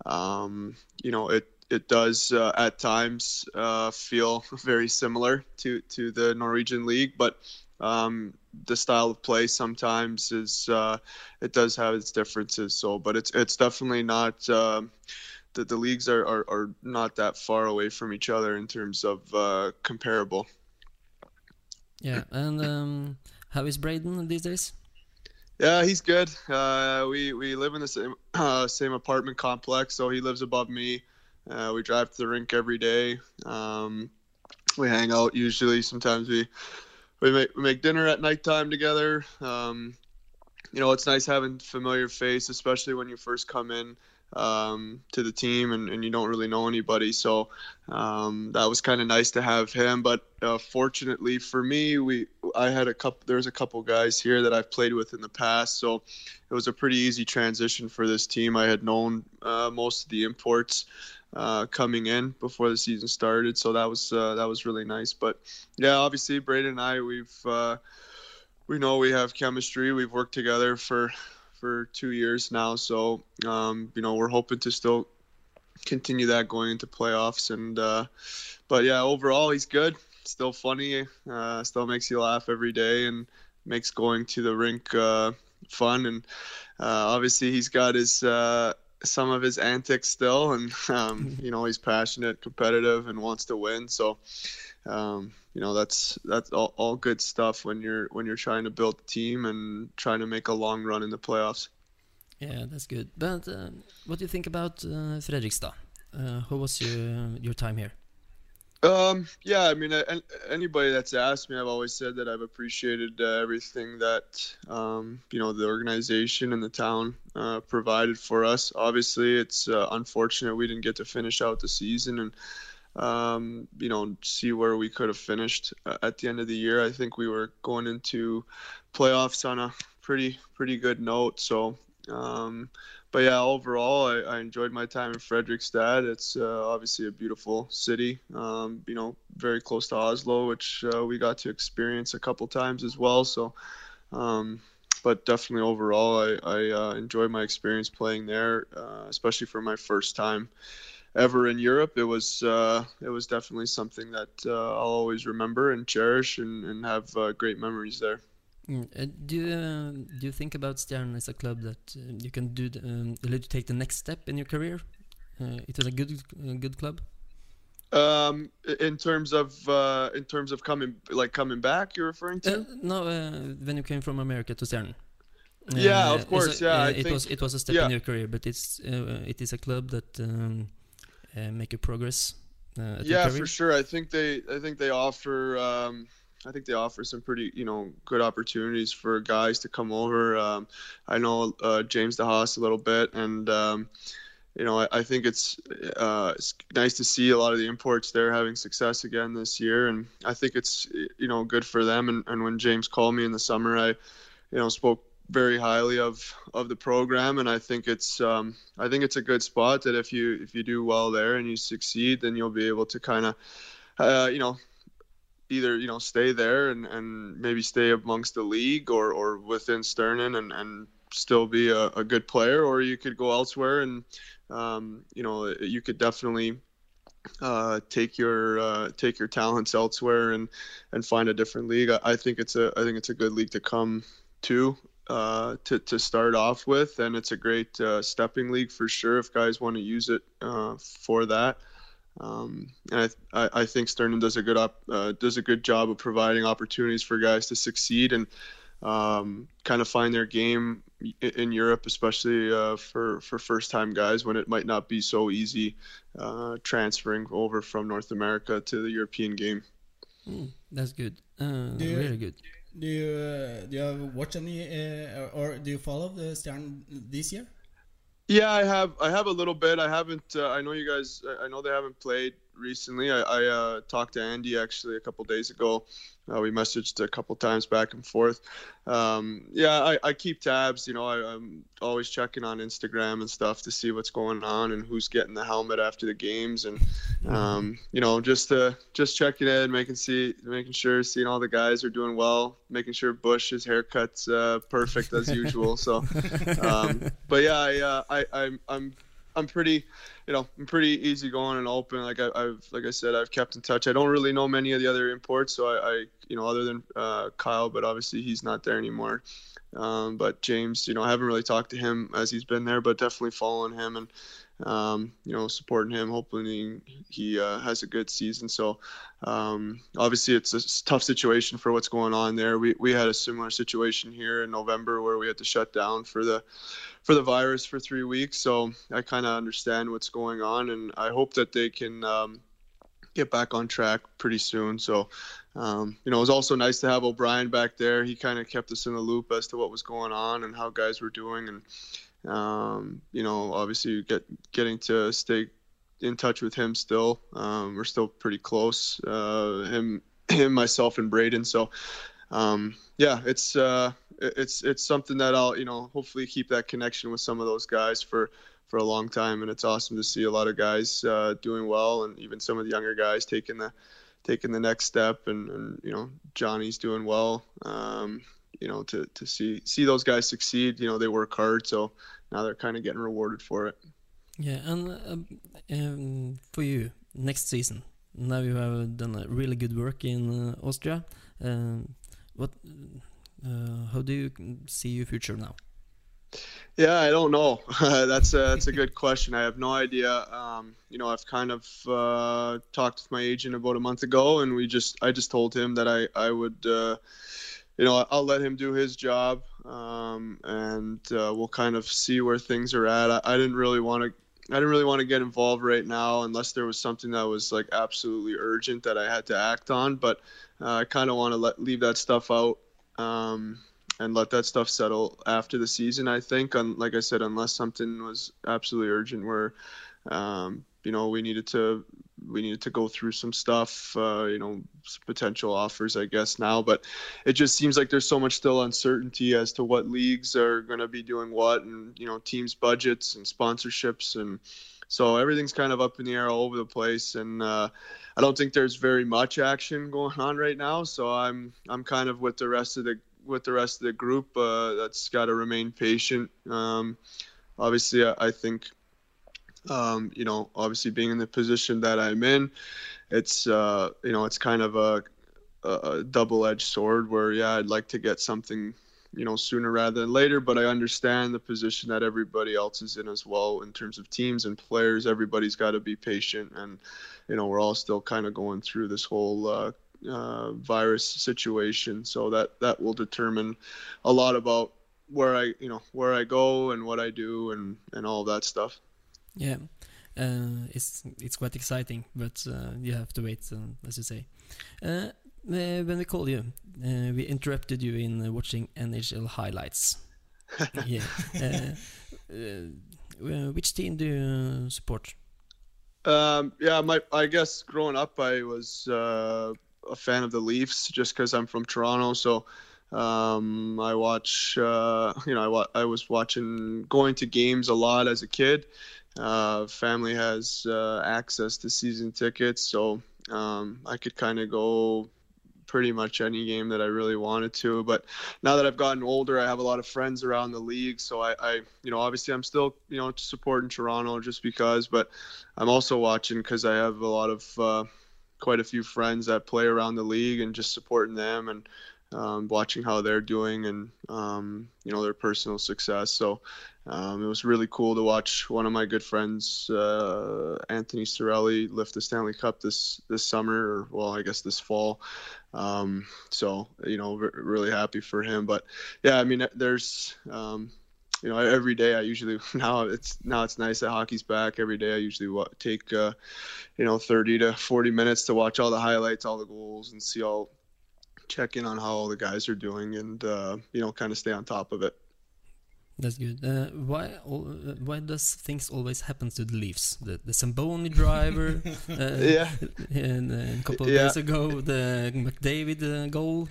um, you know it it does uh, at times uh, feel very similar to to the Norwegian league, but um, the style of play sometimes is uh, it does have its differences. So, but it's it's definitely not. The, the leagues are, are, are not that far away from each other in terms of uh, comparable. Yeah, and um, how is Braden these days? Yeah, he's good. Uh, we we live in the same uh, same apartment complex, so he lives above me. Uh, we drive to the rink every day. Um, we hang out usually. Sometimes we we make we make dinner at nighttime together. Um, you know, it's nice having familiar face, especially when you first come in um, to the team and, and you don't really know anybody. So um, that was kind of nice to have him. But uh, fortunately for me, we I had a couple. There's a couple guys here that I've played with in the past, so it was a pretty easy transition for this team. I had known uh, most of the imports uh, coming in before the season started, so that was uh, that was really nice. But yeah, obviously Braden and I, we've uh, we know we have chemistry. We've worked together for for two years now, so um, you know we're hoping to still continue that going into playoffs. And uh, but yeah, overall he's good. Still funny. Uh, still makes you laugh every day, and makes going to the rink uh, fun. And uh, obviously he's got his uh, some of his antics still, and um, you know he's passionate, competitive, and wants to win. So. Um, you know that's that's all, all good stuff when you're when you're trying to build a team and trying to make a long run in the playoffs. Yeah, that's good. But uh, what do you think about uh, Fredrikstad? Uh, how was your your time here? Um, yeah, I mean, a- anybody that's asked me, I've always said that I've appreciated uh, everything that um, you know the organization and the town uh, provided for us. Obviously, it's uh, unfortunate we didn't get to finish out the season and um, you know see where we could have finished uh, at the end of the year. I think we were going into playoffs on a pretty pretty good note. So um, but yeah, overall, I, I, enjoyed my time in Fredrikstad. It's uh, obviously a beautiful city, um, you know, very close to Oslo, which uh, we got to experience a couple times as well. So, um, but definitely overall, I, I uh, enjoyed my experience playing there, uh, especially for my first time ever in Europe. It was uh, it was definitely something that uh, I'll always remember and cherish and, and have great memories there. Mm. Uh, do you uh, do you think about Stjärnen as a club that uh, you can do the, um, let you take the next step in your career? Uh, it is a good good club. Um, in terms of uh, in terms of coming like coming back, you're referring to? Uh, no, when you came from America to Stjärnen. yeah, of course. A, yeah, it was it was a step yeah. in your career, but it's it is a club that um, make you progress. yeah, for sure. I think they I think they offer. Um, I think they offer some pretty, you know, good opportunities for guys to come over. Um, I know uh, James DeHaas a little bit, and um, you know, I, I think it's, uh, it's nice to see a lot of the imports there having success again this year, and I think it's, you know, good for them. And, and when James called me in the summer, I, you know, spoke very highly of of the program, and I think it's, um, I think it's a good spot that if you if you do well there and you succeed, then you'll be able to kind of, uh, you know either you know stay there and, and maybe stay amongst the league or, or within Sternen and, and still be a, a good player, or you could go elsewhere and um, you know you could definitely uh, take your uh, take your talents elsewhere and and find a different league. I, I, think it's a I think it's a good league to come to. Uh, to, to start off with, and it's a great uh, stepping league for sure if guys want to use it uh, for that. Um, and I, I, think Sternen does a good up, uh, does a good job of providing opportunities for guys to succeed and um, kind of find their game in Europe, especially uh, for for first time guys when it might not be so easy uh, transferring over from North America to the European game. Mm, that's good. Uh, you, really good. Do you uh, do you watch any uh, or do you follow the Stern this year? Yeah, I have. I have a little bit. I haven't. Uh, I know you guys. I know they haven't played recently. I, I uh, talked to Andy actually a couple days ago. Uh, we messaged a couple times back and forth. Um, yeah, I, I, keep tabs. You know, I, am always checking on Instagram and stuff to see what's going on and who's getting the helmet after the games, and um, you know, just uh, just checking in, making see, making sure, seeing all the guys are doing well, making sure Bush's haircut's uh, perfect as usual. So, um, but yeah, I, uh, I I'm I'm I'm pretty you know, I'm pretty easygoing and open. Like I, have like I said, I've kept in touch. I don't really know many of the other imports, so I, I you know, other than uh, Kyle, but obviously he's not there anymore. Um, but James, you know, I haven't really talked to him as he's been there, but definitely following him and um, you know, supporting him. Hopefully, he uh, has a good season. So, um, obviously, it's a tough situation for what's going on there. We we had a similar situation here in November where we had to shut down for the for the virus for three weeks. So I kind of understand what's going on, and I hope that they can um, get back on track pretty soon. So, um, you know, it was also nice to have O'Brien back there. He kind of kept us in the loop as to what was going on and how guys were doing, and um, you know, obviously get getting to stay in touch with him still. Um, we're still pretty close. Uh, him, him, myself, and Braden. So, um, yeah, it's uh, it's it's something that I'll you know hopefully keep that connection with some of those guys for for a long time, and it's awesome to see a lot of guys uh, doing well, and even some of the younger guys taking the taking the next step, and, and you know Johnny's doing well. Um, you know to to see see those guys succeed. You know they work hard, so now they're kind of getting rewarded for it. Yeah, and uh, um, for you next season, now you have done a really good work in uh, Austria. Um, what? Uh, how do you see your future now? Yeah, I don't know. that's a, that's a good question. I have no idea. Um, you know, I've kind of uh, talked with my agent about a month ago, and we just I just told him that I I would, uh, you know, I'll let him do his job. um, and uh, we'll kind of see where things are at. I, I didn't really want to. I didn't really want to get involved right now unless there was something that was like absolutely urgent that I had to act on. But uh, I kind of want to let leave that stuff out um, and let that stuff settle after the season. I think, Un like I said, unless something was absolutely urgent, where um, you know we needed to we needed to go through some stuff, uh, you know, potential offers, I guess now. But it just seems like there's so much still uncertainty as to what leagues are going to be doing what, and you know, teams' budgets and sponsorships, and so everything's kind of up in the air all over the place. And uh, I don't think there's very much action going on right now. So I'm I'm kind of with the rest of the with the rest of the group uh, that's got to remain patient. Um, obviously, I, I think um, you know, obviously being in the position that I'm in, it's uh, you know, it's kind of a, a double-edged sword where yeah, I'd like to get something you know sooner rather than later but i understand the position that everybody else is in as well in terms of teams and players. Everybody's got to be patient and you know we're all still kind of going through this whole uh, uh, virus situation. So that that will determine a lot about where i you know where i go and what i do and and all that stuff yeah, uh, it's it's quite exciting, but uh, you have to wait, uh, as you say. Uh, when we called you, uh, we interrupted you in watching NHL highlights. yeah. which team do you support? Um, yeah, my I guess growing up, I was a fan of the Leafs just because I'm from Toronto. So um, I watch, uh, you know, I, I was watching, going to games a lot as a kid. Uh, family has uh, access to season tickets, so um, I could kind of go pretty much any game that I really wanted to. But now that I've gotten older, I have a lot of friends around the league, so I, I you know, obviously I'm still, you know, supporting Toronto just because, but I'm also watching because I have a lot of uh, quite a few friends that play around the league and just supporting them and um, watching how they're doing and um, you know their personal success. So um, it was really cool to watch one of my good friends, uh, Anthony Cirelli, lift the Stanley Cup this this summer, or well, I guess this fall. Um, so you know, re- really happy for him. But yeah, I mean, there's um, you know every day I usually now it's now it's nice that hockey's back. Every day I usually take uh, you know 30 to 40 minutes to watch all the highlights, all the goals, and see all check in on how all the guys are doing, and uh, you know, kind of stay on top of it. That's good. Uh, why uh, why does things always happen to the Leafs? The the Zamboni driver, uh, yeah, and uh, a couple of yeah. days ago the McDavid uh, goal.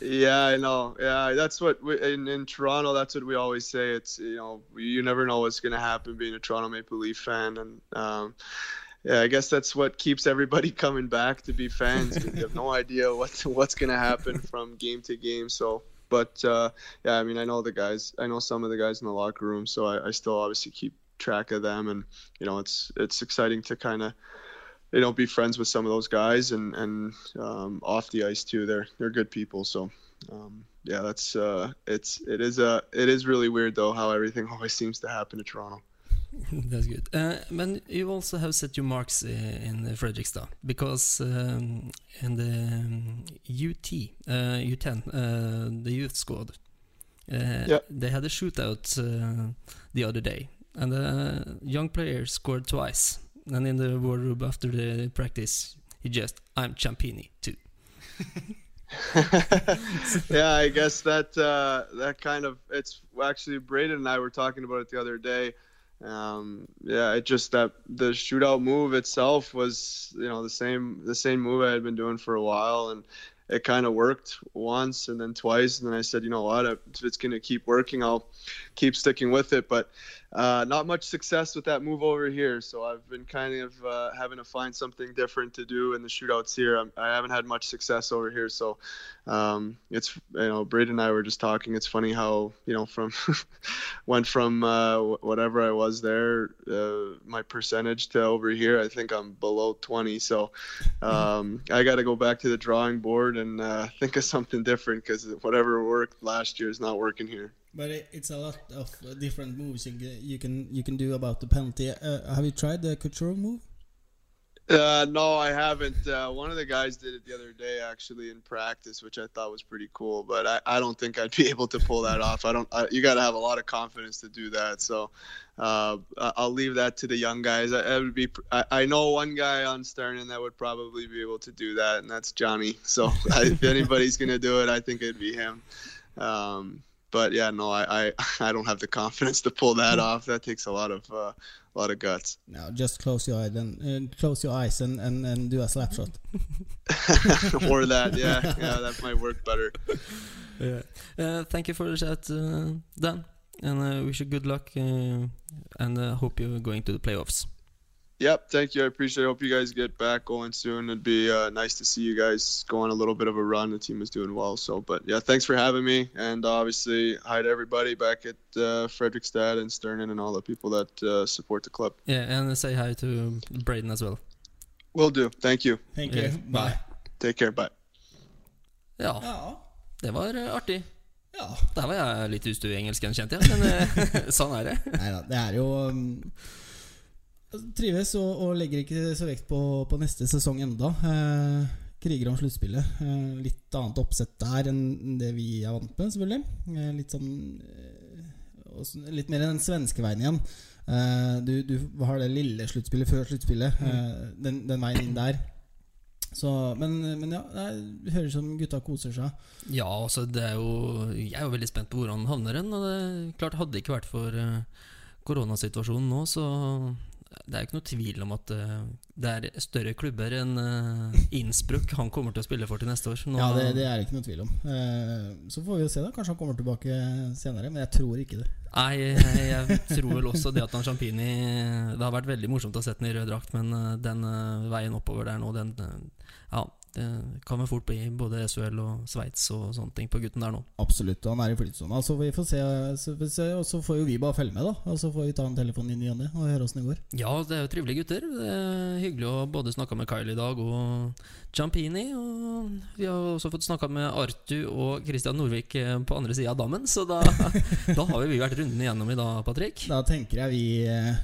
Yeah, I know. Yeah, that's what we, in in Toronto. That's what we always say. It's you know you never know what's gonna happen being a Toronto Maple Leaf fan, and um, yeah, I guess that's what keeps everybody coming back to be fans. you have no idea what's what's gonna happen from game to game. So but uh, yeah, I mean, I know the guys. I know some of the guys in the locker room, so I, I still obviously keep track of them, and you know, it's it's exciting to kind of you know be friends with some of those guys, and and um, off the ice too. They're they're good people, so. Um, yeah, that's uh, it's it is uh, it is really weird though how everything always seems to happen in Toronto. That's good. Uh, but you also have set your marks uh, in Fredrikstad because um, in the um, UT, uh, U10, uh, the youth squad, uh, yeah. they had a shootout uh, the other day, and a young player scored twice. And in the wardrobe after the practice, he just, "I'm Ciampini too." yeah, I guess that that kind of it's actually Braden and I were talking about it the other day um, yeah, it just that the shootout move itself was, you know, the same the same move I had been doing for a while, and it kind of worked once and then twice, and then I said, you know what, if it's going to keep working, I'll keep sticking with it. But uh, not much success with that move over here. So I've been kind of uh, having to find something different to do in the shootouts here. I'm, I have not had much success over here. So um, it's you know Braden and I were just talking. It's funny how you know from went from uh, whatever I was there, uh, my percentage to over here. I think I'm below 20. So um, I got to go back to the drawing board and uh, think of something different because whatever worked last year is not working here. But it, it's a lot of different moves you can you can, you can do about the penalty. Uh, have you tried the Couture move? Uh, no, I haven't. Uh, one of the guys did it the other day, actually, in practice, which I thought was pretty cool. But I, I don't think I'd be able to pull that off. I don't. I, you got to have a lot of confidence to do that. So uh, I'll leave that to the young guys. I, I would be. I, I know one guy on Sternen that would probably be able to do that, and that's Johnny. So if anybody's gonna do it, I think it'd be him. Um, but yeah, no, I, I, I don't have the confidence to pull that off. That takes a lot of uh, a lot of guts. No, just close your eyes and uh, close your eyes and, and, and do a slap shot. or that, yeah, yeah, that might work better. Yeah. Uh, thank you for the chat, uh, Dan. And uh, wish you good luck. Uh, and uh, hope you're going to the playoffs. Yep, thank you. I appreciate. it. Hope you guys get back going soon. It'd be uh, nice to see you guys go on a little bit of a run. The team is doing well. So, but yeah, thanks for having me. And obviously, hi to everybody back at uh, Fredrikstad and Sternen and all the people that uh, support the club. Yeah, and say hi to Braden as well. Will do. Thank you. Thank Yeah, you. bye. Bye. Take care. Bye. Ja, Ja. det var uh, artig. ja. Der var jeg litt ustø i engelsken, kjente jeg. Men uh, sånn er det. Neida, det er jo um, Trives og, og legger ikke så vekt på, på neste sesong enda. Eh, kriger om sluttspillet. Eh, litt annet oppsett der enn det vi er vant med, selvfølgelig. Eh, litt sånn eh, Litt mer den svenske veien igjen. Eh, du, du har det lille sluttspillet før sluttspillet. Eh, den, den veien inn der. Så, men, men ja, det høres ut som gutta koser seg. Ja, altså det er jo Jeg er jo veldig spent på hvor han havner hen. Og det klart Hadde det ikke vært for koronasituasjonen nå, så det er ikke noe tvil om at uh, det er større klubber enn uh, Innsbruck han kommer til å spille for til neste år. Nå, Ja, det, det er det ikke noe tvil om. Uh, så får vi jo se, da. Kanskje han kommer tilbake senere. Men jeg tror ikke det. Nei, jeg, jeg tror vel også det at han Champini Det har vært veldig morsomt å sette den i rød drakt, men den veien oppover der nå, den Ja, det kan vel fort bli både SHL og Sveits og sånne ting på gutten der nå. Absolutt. Han er i flytsona. Så vi får se, så vi se, og så får jo vi bare følge med, da. Og så får vi ta en telefon inn i ny og høre åssen det går. Ja, det er jo trivelige gutter. Det er hyggelig å både snakke med Kyle i dag og Champini. Og vi har også fått snakka med Artu og Christian Norvik eh, på andre sida av dammen, så da, da har vi vært runden igjennom i dag, Patrick. Da tenker jeg vi eh,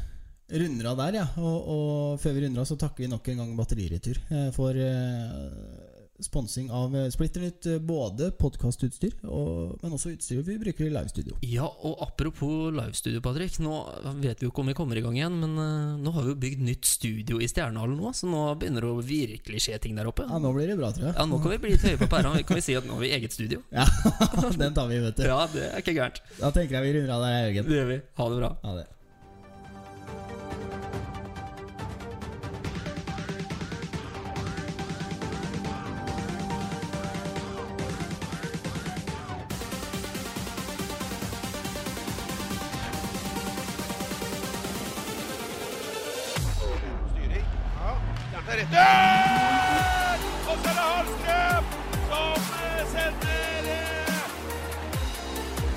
runder av der, ja. Og, og før vi runder av, så takker vi nok en gang Batteriretur eh, for eh, sponsing av eh, Splitter Nytt. Både podkastutstyr, og- men også utstyr vi bruker i livestudio. Ja, og apropos livestudio, Patrick. Nå vet vi jo ikke om vi kommer i gang igjen, men nå har vi jo bygd nytt studio i Stjernehallen nå, så nå begynner det å virkelig skje ting der oppe. Ja, nå blir det bra, tror jeg. Ja, nå kan vi bli litt høye på pæra. Kan vi si at nå har vi eget studio? Ja, den tar vi, vet du. Ja, det er ikke gærent. Da tenker jeg vi runder av der, Jørgen. Det gjør vi. Ha det bra. Ha det. Hjertet er. Og så er det Hallstrøm som eh, sender eh,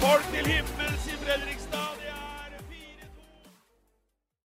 folk til himmelen.